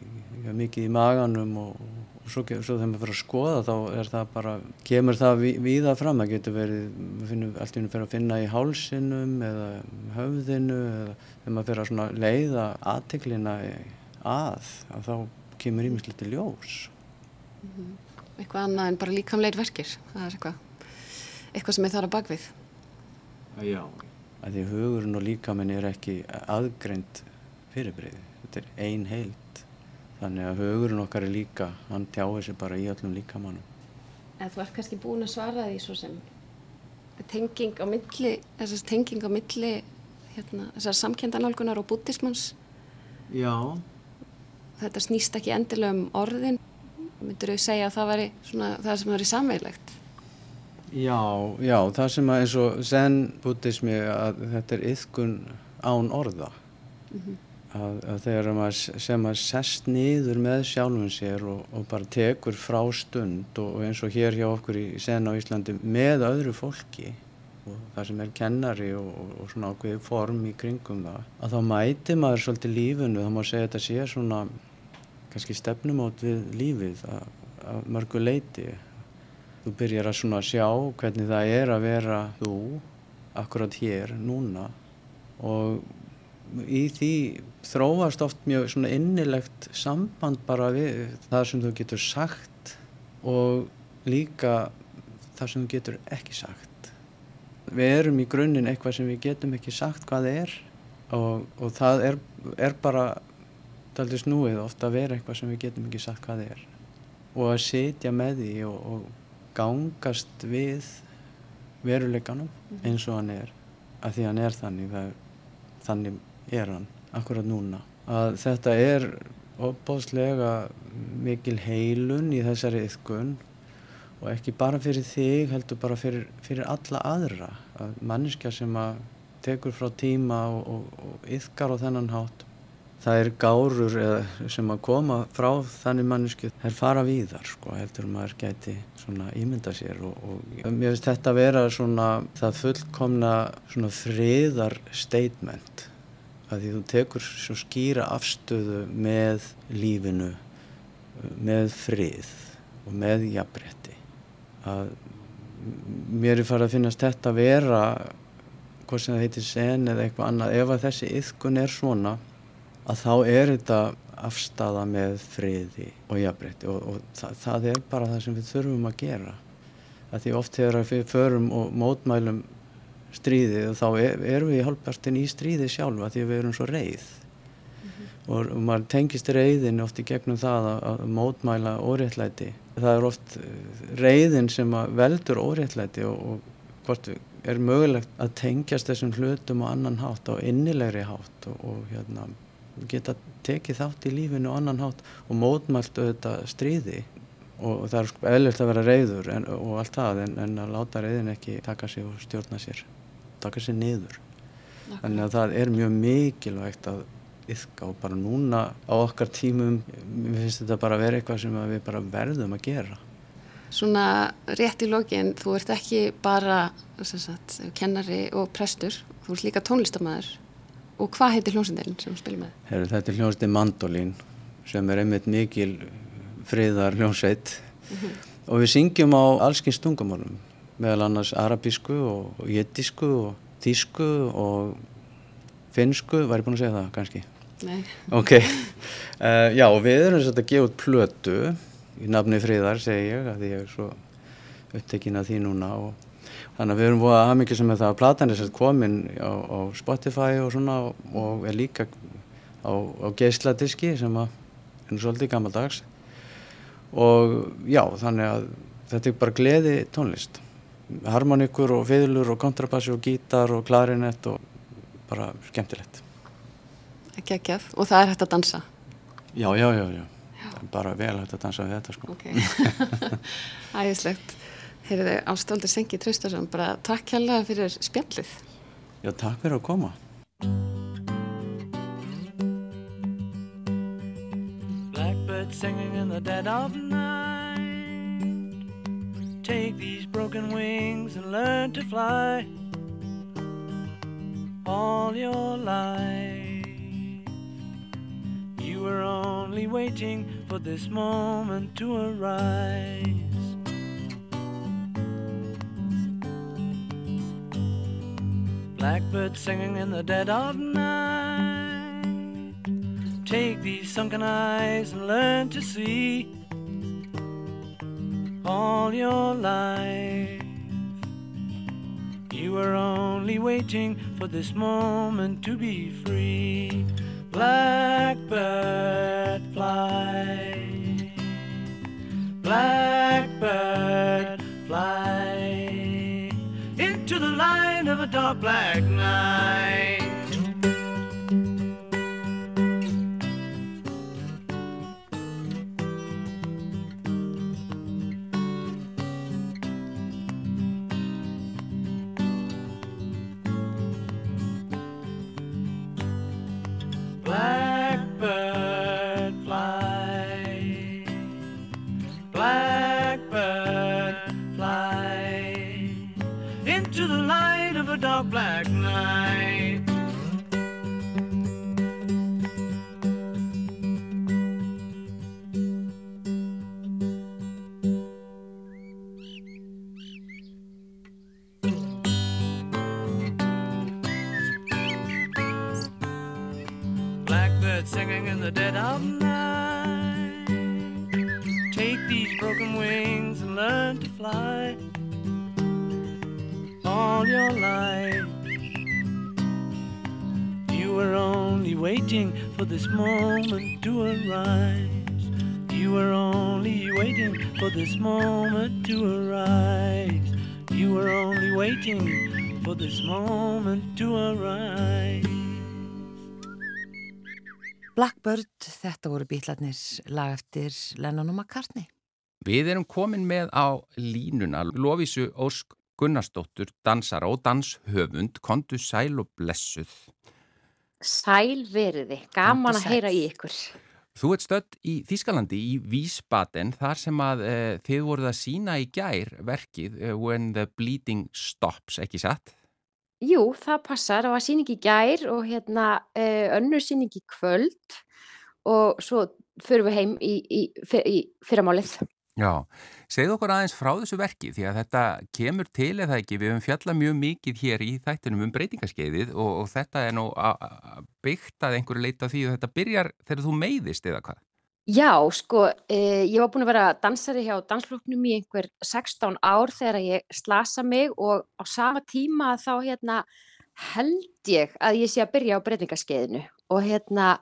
í, mikið í maganum og, og svo, svo þegar maður fyrir að skoða þá er það bara, kemur það ví, víða fram, það getur verið, maður finnur allt í húnum fyrir að finna í hálsinum eða höfðinu eða þegar maður fyrir að svona leiða aðteklina að, að þá kemur ímislegt í ljós. Mm -hmm. Eitthvað annað en bara líkamleir verkir, það er eitthvað, eitthvað sem er þar að bakvið. Já. Að því hugurinn og líkaminn er ekki aðgreint fyrirbreyði. Þetta er ein heild. Þannig að hugurinn okkar er líka, hann tjáir sér bara í öllum líkamannum. En þú ert kannski búin að svara því svo sem tenging á milli, þessast tenging á milli hérna, þessar samkjöndanálgunar og bútismans. Já. Þetta snýst ekki endilega um orðin. Myndur þau segja að það væri svona, það sem væri samveilegt? Já, já, það sem að eins og sen bútismi að þetta er yðkun án orða. Mm -hmm að, að þegar maður sem að sest niður með sjálfum sér og, og bara tekur frá stund og, og eins og hér hjá okkur í sen á Íslandi með öðru fólki og það sem er kennari og, og svona ákveði form í kringum það að þá mæti maður svolítið lífunu þá má segja þetta sé svona kannski stefnumót við lífið að, að mörgu leiti þú byrjar að svona sjá hvernig það er að vera þú akkurat hér, núna og í því þróast oft mjög svona innilegt samband bara við það sem þú getur sagt og líka það sem þú getur ekki sagt. Við erum í grunninn eitthvað sem við getum ekki sagt hvað það er og, og það er, er bara aldrei snúið ofta að vera eitthvað sem við getum ekki sagt hvað það er og að sitja með því og, og gangast við veruleikanum eins og hann er að því hann er þannig það, þannig er hann akkurat núna. Að þetta er opbóðslega mikil heilun í þessari yfkun og ekki bara fyrir þig heldur bara fyrir, fyrir alla aðra. Að manneskja sem að tekur frá tíma og, og, og yfkar á þennan hátt það er gárur sem að koma frá þannig mannesku þær fara víðar sko heldur maður gæti svona ímynda sér og, og mér finnst þetta að vera svona það fullkomna svona friðar statement að því þú tekur svo skýra afstöðu með lífinu með frið og með jafnbretti að mér er farið að finnast þetta að vera hvort sem það heitir sen eða eitthvað annað ef að þessi yðkun er svona að þá er þetta afstafa með friði og jafnbreytti og, og það, það er bara það sem við þurfum að gera. Að því oft þegar við förum og mótmælum stríðið og þá er, erum við í halvpartin í stríðið sjálfa því við erum svo reið. Mm -hmm. og, og maður tengist reiðin oft í gegnum það að, að mótmæla óréttlæti. Það er oft eh, reiðin sem veldur óréttlæti og, og hvort er mögulegt að tengjast þessum hlutum á annan hátt á innilegri hátt og hérna geta tekið þátt í lífinu og annan hátt og mótmælt auðvitað stríði. Og það er eðlert að vera reyður en, og allt það en, en að láta reyðin ekki taka sig og stjórna sér taka sér niður okay. þannig að það er mjög mikilvægt að yfka og bara núna á okkar tímum mér finnst þetta bara að vera eitthvað sem við bara verðum að gera Svona rétt í lokin, þú ert ekki bara sagt, kennari og prestur, þú ert líka tónlistamæður Og hvað heitir hljómsendin sem spilum með? Heru, þetta er hljómsendin Mandolin sem er einmitt mikil friðar hljómsveit mm -hmm. og við syngjum á allskins tungumálum meðal annars arabísku og jettísku og þísku og finsku, var ég búin að segja það kannski? Nei. Ok, uh, já og við erum að gefa út plötu í nafni friðar segi ég að ég er svo upptekinn að því núna og Þannig að við erum búið að hafa mikið sem það að platan er sérst komin á, á Spotify og svona og er líka á, á geisladiski sem að er svolítið gammaldags og já þannig að þetta er bara gleði tónlist harmonikur og fiðlur og kontrabassi og gítar og klarinett og bara skemmtilegt Ekki ekki af og það er hægt að dansa Já, já, já, já. bara vel hægt að dansa við þetta sko okay. Æðislegt Heyrðu Ástvaldur Sengi Traustarsson, bara takk hjálpa fyrir spjallið. Já, takk fyrir að koma. Blackbird singing in the dead of night Take these broken wings and learn to fly All your life You were only waiting for this moment to arise Blackbird singing in the dead of night. Take these sunken eyes and learn to see all your life. You were only waiting for this moment to be free. Blackbird fly. Blackbird fly into the light of a dark black night. Býtlarnir lag eftir Lennon og McCartney. Við erum komin með á línuna Lofísu Ósk Gunnarsdóttur, dansara og danshöfund, kontu sæl og blessuð. Sæl veriði, gaman að heyra í ykkur. Þú ert stödd í Þískalandi í Vísbaden þar sem að e, þið voruð að sína í gær verkið e, When the Bleeding Stops, ekki satt? Jú, það passar, það var síning í gær og hérna uh, önnur síning í kvöld og svo förum við heim í, í, í fyrramálið. Já, segð okkur aðeins frá þessu verki því að þetta kemur til eða ekki, við höfum fjallað mjög mikið hér í þættinum um breytingaskeiðið og, og þetta er nú byggt að einhverju leita því að þetta byrjar þegar þú meiðist eða hvað? Já, sko, eh, ég var búin að vera dansari hjá dansfloknum í einhver 16 ár þegar ég slasa mig og á sama tíma þá hérna held ég að ég sé að byrja á breytingaskeiðinu og hérna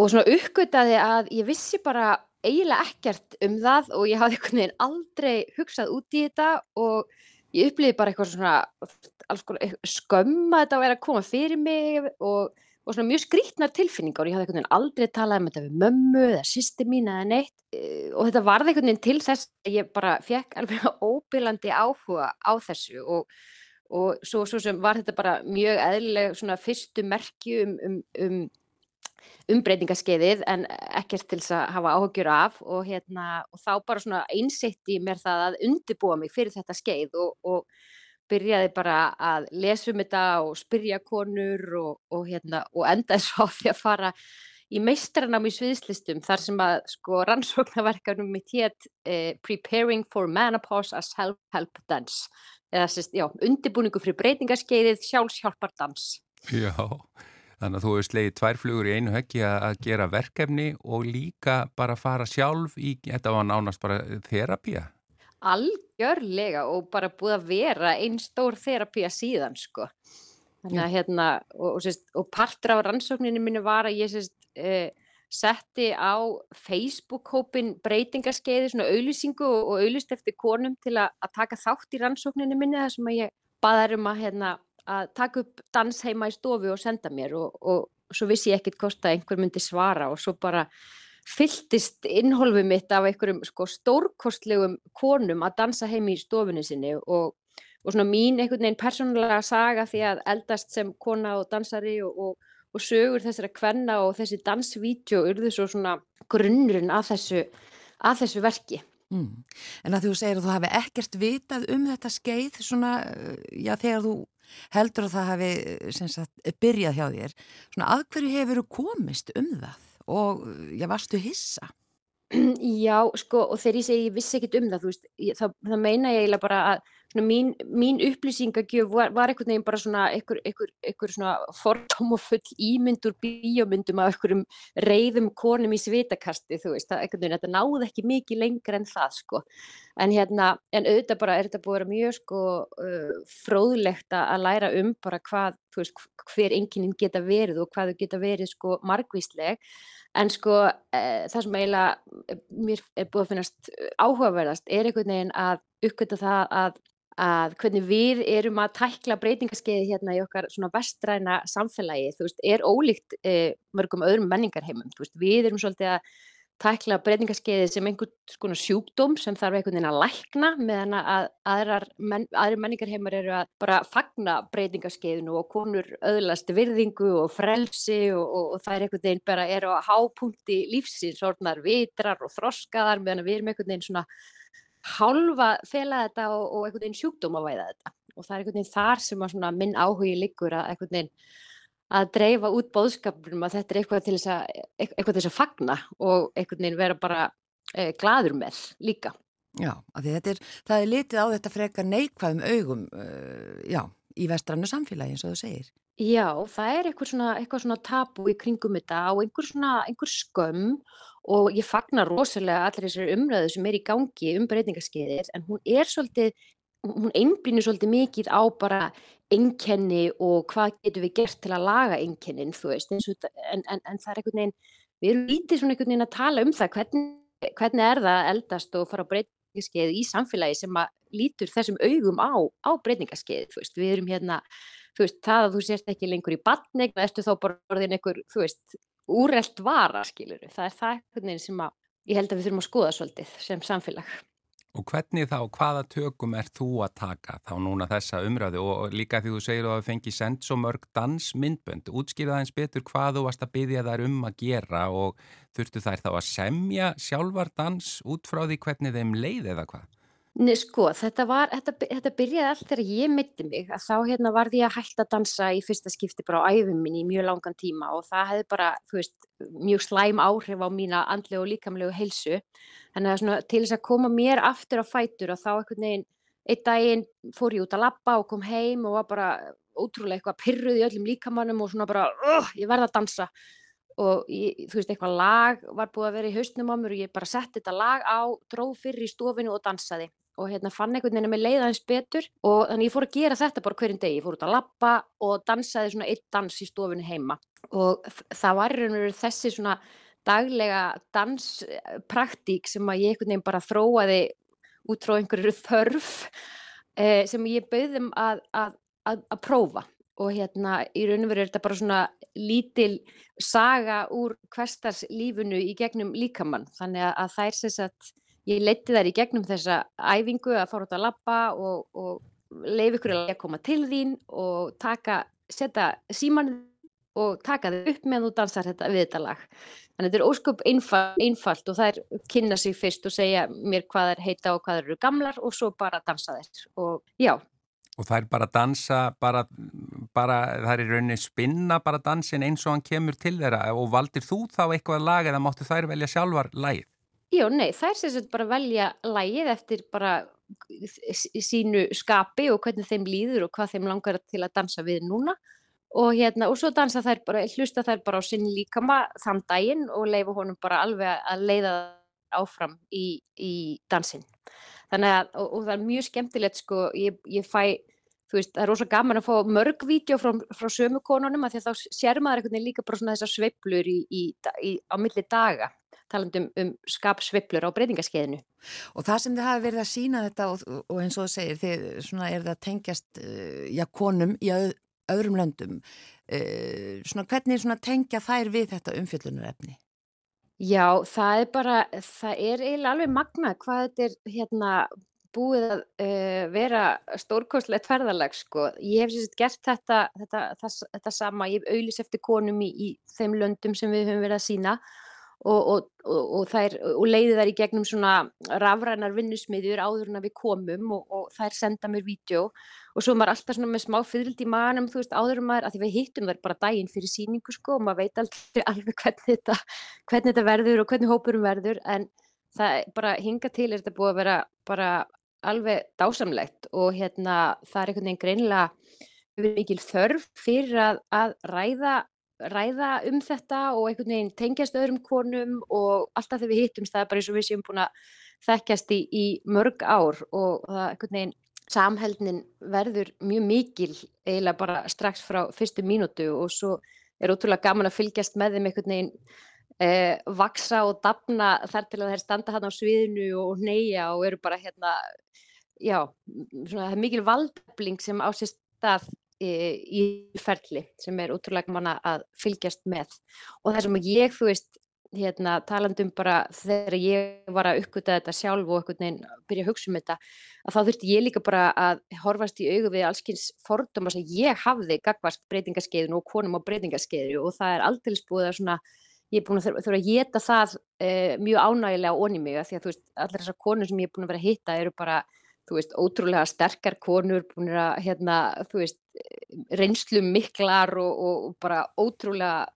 og svona uppgötaði að ég vissi bara eiginlega ekkert um það og ég hafði einhvern veginn aldrei hugsað út í þetta og ég upplýði bara eitthvað svona skömm að þetta að vera að koma fyrir mig og, og svona mjög skrítnar tilfinningar. Og ég hafði einhvern veginn aldrei talað um þetta við mömmu eða sýsti mín eða neitt e, og þetta varði einhvern veginn til þess að ég bara fekk alveg óbyrlandi áhuga á þessu og, og svo, svo sem var þetta bara mjög eðlileg svona fyrstu merki um, um, um umbreytingaskeiðið en ekkert til þess að hafa áhugjur af og, hérna, og þá bara svona einsitt í mér það að undibúa mig fyrir þetta skeið og, og byrjaði bara að lesa um þetta og spyrja konur og, og hérna, endaði svo á því að fara í meistranám í sviðslistum þar sem að sko rannsóknarverkanum mitt hétt eh, Preparing for Menopause as Self-Help Dance eða sérst, já, undibúningu fyrir breytingaskeiðið sjálfsjálfar dans. Já, Þannig að þú hefur slegið tværflugur í einu höggi að gera verkefni og líka bara fara sjálf í, þetta var nánast bara þerapía. Algjörlega og bara búið að vera einn stór þerapía síðan sko. Þannig að hérna, og, og, sérst, og partur af rannsókninu minni var að ég sérst, eh, setti á Facebook-hópin breytingaskeiði, svona auðlýsingu og, auðlýst eftir konum til að, að taka þátt í rannsókninu minni þar sem að ég baðar um að hérna að taka upp dans heima í stofu og senda mér og, og svo vissi ég ekkert hvort að einhver myndi svara og svo bara fylltist innholfið mitt af einhverjum sko, stórkostlegum konum að dansa heimi í stofunni sinni og, og svona mín einhvern veginn persónulega saga því að eldast sem kona og dansari og, og sögur þessara kvenna og þessi dansvídeó urðu svo svona grunnurinn að þessu, að þessu verki. Mm. En að þú segir að þú hafi ekkert vitað um þetta skeið svona, já þegar þú heldur að það hafi sagt, byrjað hjá þér svona að hverju hefur komist um það og já, varstu hissa? Já, sko, og þegar ég segi ég vissi ekkit um það, þú veist, ég, það, það meina ég eiginlega bara að mín, mín upplýsingagjöf var, var einhvern veginn bara svona einhver, einhver, einhver svona fordómafull ímyndur bíómyndum af einhverjum reyðum konum í svitakasti, þú veist, það, veginn, þetta náði ekki mikið lengur en það, sko, en hérna, en auðvitað bara er þetta búið að vera mjög, sko, uh, fróðlegt að læra um bara hvað, þú veist, hver enginn geta verið og hvað þau geta verið, sko, margvísleg, En sko e, það sem eiginlega mér er búið að finnast áhugaverðast er einhvern veginn að uppgöta það að, að hvernig við erum að tækla breytingaskeiði hérna í okkar svona vestræna samfélagi, þú veist, er ólíkt e, mörgum öðrum menningarheimum, þú veist, við erum svolítið að tækla breytingaskeiðið sem einhvern svona sjúkdóm sem þarf einhvern veginn að lækna meðan að aðrar, men, aðrir menningarheimar eru að bara fagna breytingaskeiðinu og konur öðlast virðingu og frelsi og, og, og það er einhvern veginn bara eru á hápunkti lífsins, orðnar vitrar og þroskaðar meðan við erum einhvern veginn svona hálfa fela þetta og, og einhvern veginn sjúkdóm að væða þetta og það er einhvern veginn þar sem að minn áhugi liggur að einhvern veginn að dreifa út bóðskapum að þetta er eitthvað til þess að, eitthvað til þess að fagna og einhvern veginn vera bara e, gladur með líka. Já, er, það er litið á þetta frekar neikvæðum augum uh, já, í vestrannu samfélagi eins og þú segir. Já, það er eitthvað svona, eitthvað svona tabu í kringum þetta og einhver svona, einhver skömm og ég fagnar rosalega allir þessari umræðu sem er í gangi um breytingaskeiðir en hún er svolítið, hún einblýnir svolítið mikið á bara einkenni og hvað getum við gert til að laga einkennin, þú veist, og en, en, en það er einhvern veginn, við erum lítið svona einhvern veginn að tala um það, hvernig, hvernig er það að eldast og fara á breytingaskeið í samfélagi sem að lítur þessum augum á, á breytingaskeið, þú veist, við erum hérna, þú veist, það að þú sést ekki lengur í batning, ertu þá bara orðin einhver, þú veist, úrelt vara, skilur það er það einhvern veginn sem að ég held að við þurfum að skoða svolítið sem samfélag. Og hvernig þá, hvaða tökum er þú að taka þá núna þessa umræðu og líka því þú segir að það fengi send svo mörg dansmyndbönd, útskýra það eins betur hvað þú varst að byggja þær um að gera og þurftu þær þá að semja sjálfar dans út frá því hvernig þeim leið eða hvað? Nei, sko, þetta var, þetta, þetta byrjaði allt þegar ég mitti mig að þá hérna varði ég að hætta að dansa í fyrsta skipti bara á æfum minni í mjög langan tíma og það hefði bara, þú veist, mjög slæm áhrif á mína andlegu og líkamlegu heilsu. Þannig að svona, til þess að koma mér aftur á fætur og þá einhvern veginn, einn daginn fór ég út að lappa og kom heim og var bara ótrúlega eitthvað pyrruð í öllum líkamannum og svona bara, uh, ég verði að dansa og ég, þú veist, eitthvað lag var búið að vera í hausnum á mér og ég bara setti þetta lag á, dróð fyrir í stofinu og dansaði og hérna fann einhvern veginn að mér leiða eins betur og þannig ég fór að gera þetta bara hverjum degi, ég fór út að lappa og dansaði svona eitt dans í stofinu heima. Og það var þessi svona daglega danspraktík sem að ég einhvern veginn bara þróaði út frá einhverju þörf eh, sem ég bauðum að, að, að, að prófa. Og hérna í raun og veru er þetta bara svona lítil saga úr hverstarslífunu í gegnum líkamann. Þannig að það er sem sagt ég leiti þær í gegnum þessa æfingu að fara út að lappa og, og leif ykkur að koma til þín og taka, setja síman og taka þið upp meðan þú dansar þetta við þetta lag. Þannig að þetta er ósköp einfalt, einfalt og er kynna sig fyrst og segja mér hvað er heita og hvað eru gamlar og svo bara dansa þess og já. Og er bara dansa, bara, bara það er rauninni spinna bara dansin eins og hann kemur til þeirra og valdir þú þá eitthvað lag eða máttu þær velja sjálfar lagið? Já, nei, er sem sagt bara velja lægið eftir bara sínu skapi og hvernig þeim líður og hvað þeim langar til að dansa við núna og hérna, og svo dansa þær bara, hlusta þær bara á sinn líkama þann daginn og leifa honum bara alveg að leiða áfram í, í dansin. Þannig að, og, og það er mjög skemmtilegt sko, ég, ég fæ, þú veist, það er rosa gaman að fá mörg vídeo frá, frá sömu konunum að því að þá sér maður veginn líka bara svona þessar sveiblur í, í, á milli daga talandum um skapsveiblur á breytingaskeiðinu. Og það sem þið hafi verið að sína þetta og, og eins og það segir, þið svona er það tengjast, uh, já, konum í öð, öðrum löndum, uh, svona hvernig svona tengja þær við þetta umfjöldunarefni? Já, það er bara, það er eiginlega alveg magna hvað þetta er hérna búið að uh, vera stórkostlegt ferðalag sko. Ég hef sérst gert þetta, þetta, þetta, þetta sama, ég hef auðlis eftir konum í, í þeim löndum sem við höfum verið að sína og, og, og, þær, og leiði þær í gegnum svona rafrænar vinnusmiðjur áður en að við komum og þær senda mér vídeo. Og svo maður alltaf svona með smá fyririldi í manum þú veist áður maður, að því við hittum þær bara daginn fyrir síningu sko og maður veit aldrei alveg hvernig þetta, hvernig þetta verður og hvernig hópurum verður. En það bara hinga til er þetta búið að vera bara alveg dásamlegt og hérna það er einhvern veginn greinilega mikil þörf fyrir að, að ræða ræða um þetta og einhvern veginn tengjast öðrum konum og alltaf þegar við hittumst það er bara eins og við séum búin að þekkjast í, í mörg ár og það einhvern veginn samheldnin verður mjög mikil eiginlega bara strax frá fyrstu mínútu og svo er ótrúlega gaman að fylgjast með þeim einhvern veginn eh, vaksa og dapna þar til að þeir standa hann á sviðinu og neyja og eru bara hérna já, svona, það er mikil valdefling sem ásist stað í ferli sem er útrúlega manna að fylgjast með. Og það sem ég, þú veist, hérna, talandum bara þegar ég var að uppgöta þetta sjálf og einhvern veginn byrja að hugsa um þetta, að þá þurfti ég líka bara að horfast í augu við allskynns fordóma sem ég hafði gagvart breytingaskeiðinu og konum á breytingaskeiðinu. Og það er aldrei spúið að svona, ég er búin að þurfa að geta það eh, mjög ánægilega onni mig að því að þú veist, allir þessar konur sem ég er búin að vera að hitta eru bara þú veist, ótrúlega sterkar konur, búin að, hérna, þú veist, reynslu miklar og, og bara ótrúlega,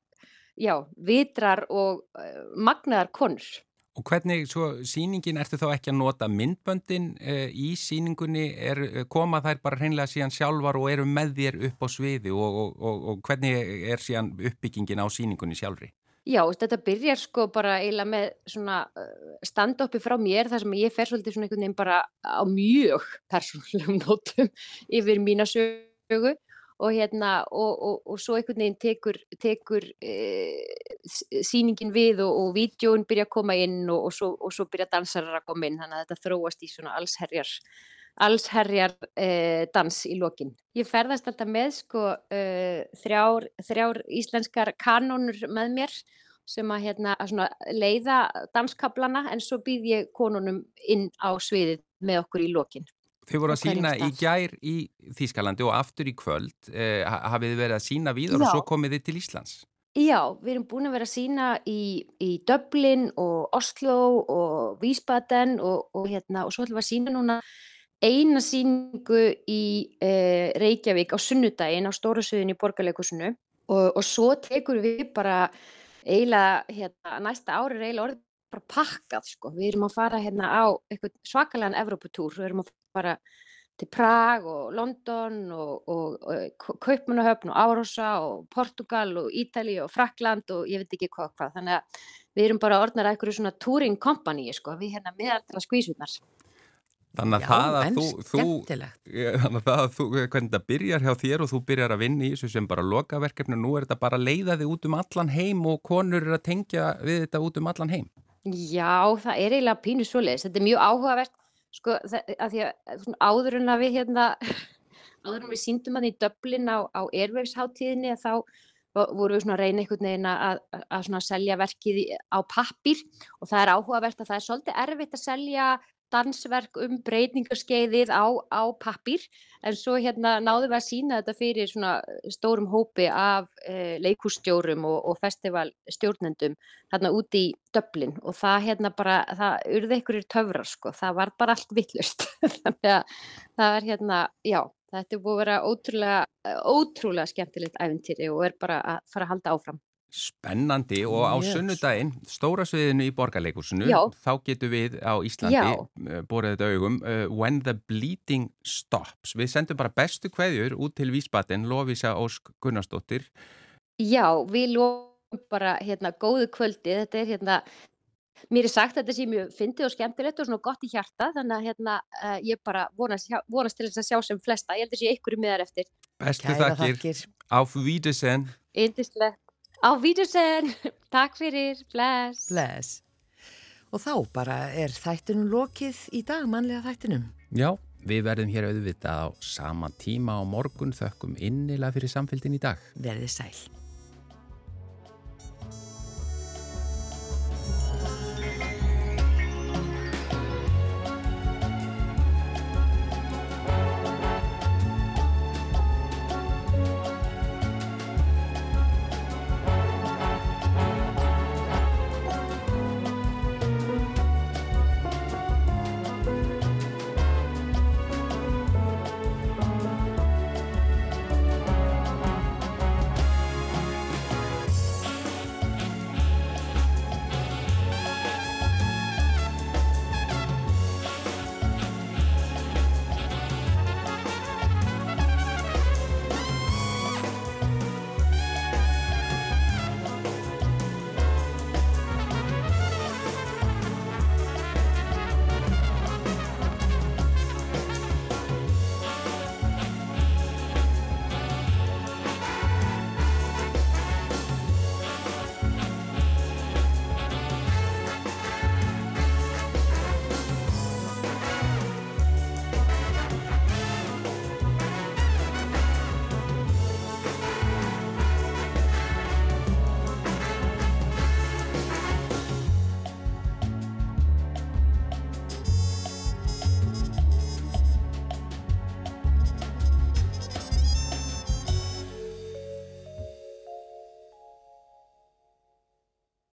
já, vitrar og uh, magnaðar konur. Og hvernig, svo síningin, ertu þá ekki að nota myndböndin uh, í síningunni, er, koma þær bara hreinlega síðan sjálfar og eru með þér upp á sviði og, og, og, og hvernig er síðan uppbyggingin á síningunni sjálfri? Já, þetta byrjar sko bara eiginlega með svona stand-upi frá mér þar sem ég fer svolítið svona einhvern veginn bara á mjög persónulegum nótum yfir mína sögu og hérna og, og, og svo einhvern veginn tekur, tekur e, síningin við og, og vídjóin byrja að koma inn og svo, svo byrja dansarar að koma inn þannig að þetta þróast í svona allsherjar allsherjar e, dans í lokin. Ég ferðast alltaf með sko e, þrjár, þrjár íslenskar kanónur með mér sem að, hérna, að leiða danskablana en svo býð ég konunum inn á sviðið með okkur í lokin. Þið voru að sína í gær í Þýskalandi og aftur í kvöld. Eh, hafið þið verið að sína við og svo komið þið til Íslands? Já, við erum búin að vera að sína í, í Dublin og Oslo og Wiesbaden og, og, hérna, og svo ætlum við að sína núna eina síningu í eh, Reykjavík á sunnudaginn á stóra suðin í borgarleikusinu og, og svo tekur við bara eiginlega, hérna, næsta ári er eiginlega orðið bara pakkað sko. Við erum að fara hérna á svakalega Evróputúr, við erum að fara til Prag og London og, og, og Kaupmannahöfn og Árosa og Portugal og Ítali og Frakland og ég veit ekki hvað hvað. Þannig að við erum bara að eitthvað svona touring company sko. Við hérna meðaldra skvísutnar. Þannig að Já, það að þú, þú þannig að það að þú, hvernig þetta byrjar hjá þér og þú byrjar að vinna í þessu sem bara lokaverkefni, nú er þetta bara að leiða þig út um allan heim og konur er að tengja við þetta út um allan heim. Já, það er eiginlega pínu svoleiðis. Þetta er mjög áhugavert, sko, að því að áður en að við hérna, áður en við síndum að því döblin á, á erveifsháttíðinni að þá voru við svona að reyna einhvern veginn að, að svona selja verkið á pappir og það er áhugavert að það er svolítið erfitt að selja dansverk um breytingarskeiðið á, á pappir en svo hérna náðum við að sína þetta fyrir svona stórum hópi af e, leikússtjórum og, og festivalstjórnendum hérna úti í döblin og það hérna bara, það urði einhverjir töfrar sko, það var bara allt vittlust þannig að það er hérna, já, þetta er búið að vera ótrúlega, ótrúlega skemmtilegt æfintýri og er bara að fara að halda áfram. Spennandi og á yes. sunnudaginn, stóra sviðinu í borgarleikursinu, þá getur við á Íslandi uh, borðið þetta augum uh, When the Bleeding Stops. Við sendum bara bestu kveðjur út til Vísbaten, Lovisa Ósk Gunnarsdóttir. Já, við lofum bara hérna góðu kvöldi, þetta er hérna, mér er sagt að þetta sé mjög fyndið og skemmtilegt og svona gott í hjarta, þannig að hérna uh, ég bara vonast, vonast til þess að sjá sem flesta, ég held að sé ykkur í miðar eftir. Bestu þakkir, auf Wiedersehen. Eindislegt. Á Vítursen, takk fyrir, bless. Bless. Og þá bara er þættinum lokið í dag, mannlega þættinum. Já, við verðum hér auðvitað á sama tíma á morgun þökkum innilega fyrir samfélgin í dag. Verðið sæl.